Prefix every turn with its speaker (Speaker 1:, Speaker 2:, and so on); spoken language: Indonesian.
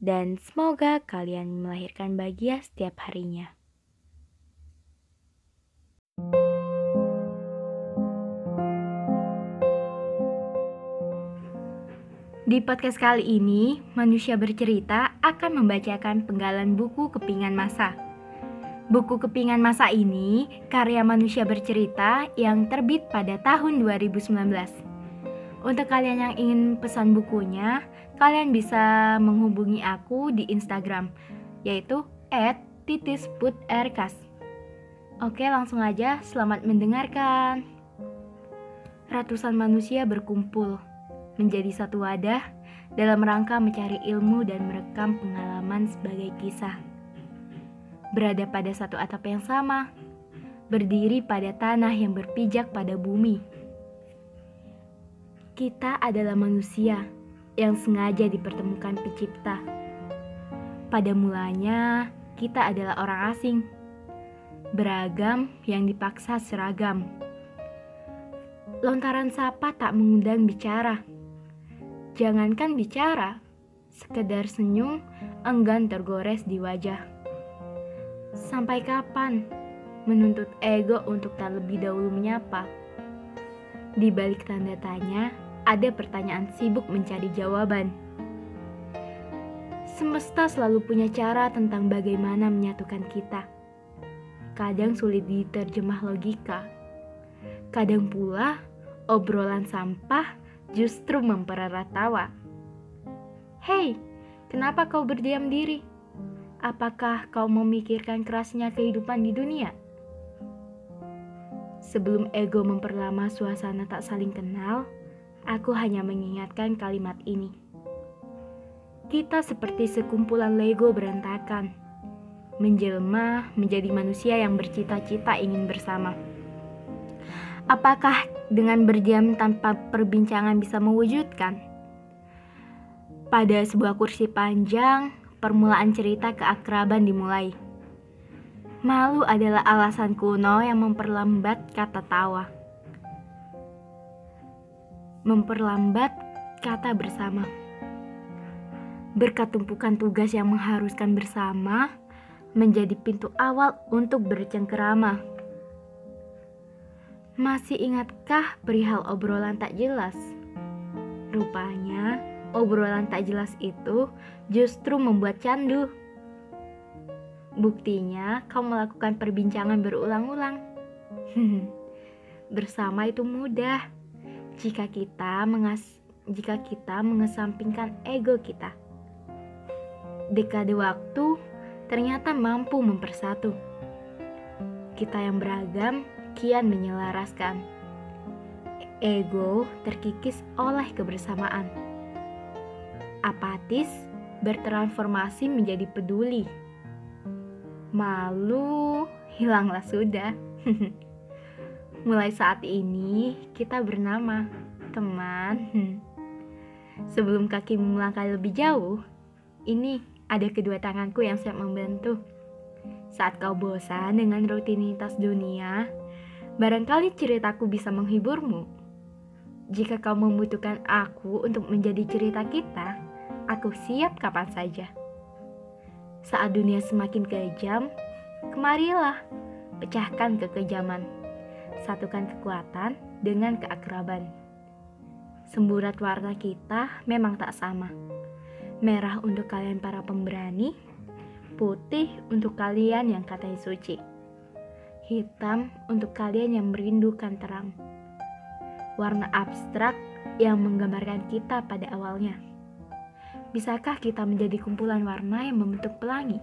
Speaker 1: dan semoga kalian melahirkan bahagia setiap harinya. Di podcast kali ini, manusia bercerita akan membacakan penggalan buku Kepingan Masa. Buku Kepingan Masa ini karya manusia bercerita yang terbit pada tahun 2019. Untuk kalian yang ingin pesan bukunya, kalian bisa menghubungi aku di Instagram, yaitu @titisputRkas. Oke, langsung aja, selamat mendengarkan. Ratusan manusia berkumpul menjadi satu wadah dalam rangka mencari ilmu dan merekam pengalaman sebagai kisah. Berada pada satu atap yang sama, berdiri pada tanah yang berpijak pada bumi kita adalah manusia yang sengaja dipertemukan pencipta. Pada mulanya, kita adalah orang asing, beragam yang dipaksa seragam. Lontaran sapa tak mengundang bicara. Jangankan bicara, sekedar senyum enggan tergores di wajah. Sampai kapan menuntut ego untuk tak lebih dahulu menyapa? Di balik tanda tanya, ada pertanyaan sibuk mencari jawaban. Semesta selalu punya cara tentang bagaimana menyatukan kita. Kadang sulit diterjemah logika. Kadang pula obrolan sampah justru mempererat tawa. Hei, kenapa kau berdiam diri? Apakah kau memikirkan kerasnya kehidupan di dunia? Sebelum ego memperlama suasana tak saling kenal, Aku hanya mengingatkan kalimat ini. Kita seperti sekumpulan Lego berantakan, menjelma menjadi manusia yang bercita-cita ingin bersama. Apakah dengan berdiam tanpa perbincangan bisa mewujudkan? Pada sebuah kursi panjang, permulaan cerita keakraban dimulai. Malu adalah alasan kuno yang memperlambat kata tawa memperlambat kata bersama. Berkat tumpukan tugas yang mengharuskan bersama, menjadi pintu awal untuk bercengkerama. Masih ingatkah perihal obrolan tak jelas? Rupanya, obrolan tak jelas itu justru membuat candu. Buktinya, kau melakukan perbincangan berulang-ulang. Bersama itu mudah jika kita mengas jika kita mengesampingkan ego kita. Dekade waktu ternyata mampu mempersatu. Kita yang beragam kian menyelaraskan. Ego terkikis oleh kebersamaan. Apatis bertransformasi menjadi peduli. Malu hilanglah sudah. Mulai saat ini kita bernama teman. Hmm. Sebelum kaki melangkah lebih jauh, ini ada kedua tanganku yang siap membantu. Saat kau bosan dengan rutinitas dunia, barangkali ceritaku bisa menghiburmu. Jika kau membutuhkan aku untuk menjadi cerita kita, aku siap kapan saja. Saat dunia semakin kejam, kemarilah pecahkan kekejaman satukan kekuatan dengan keakraban. Semburat warna kita memang tak sama. Merah untuk kalian para pemberani, putih untuk kalian yang katanya suci. Hitam untuk kalian yang merindukan terang. Warna abstrak yang menggambarkan kita pada awalnya. Bisakah kita menjadi kumpulan warna yang membentuk pelangi?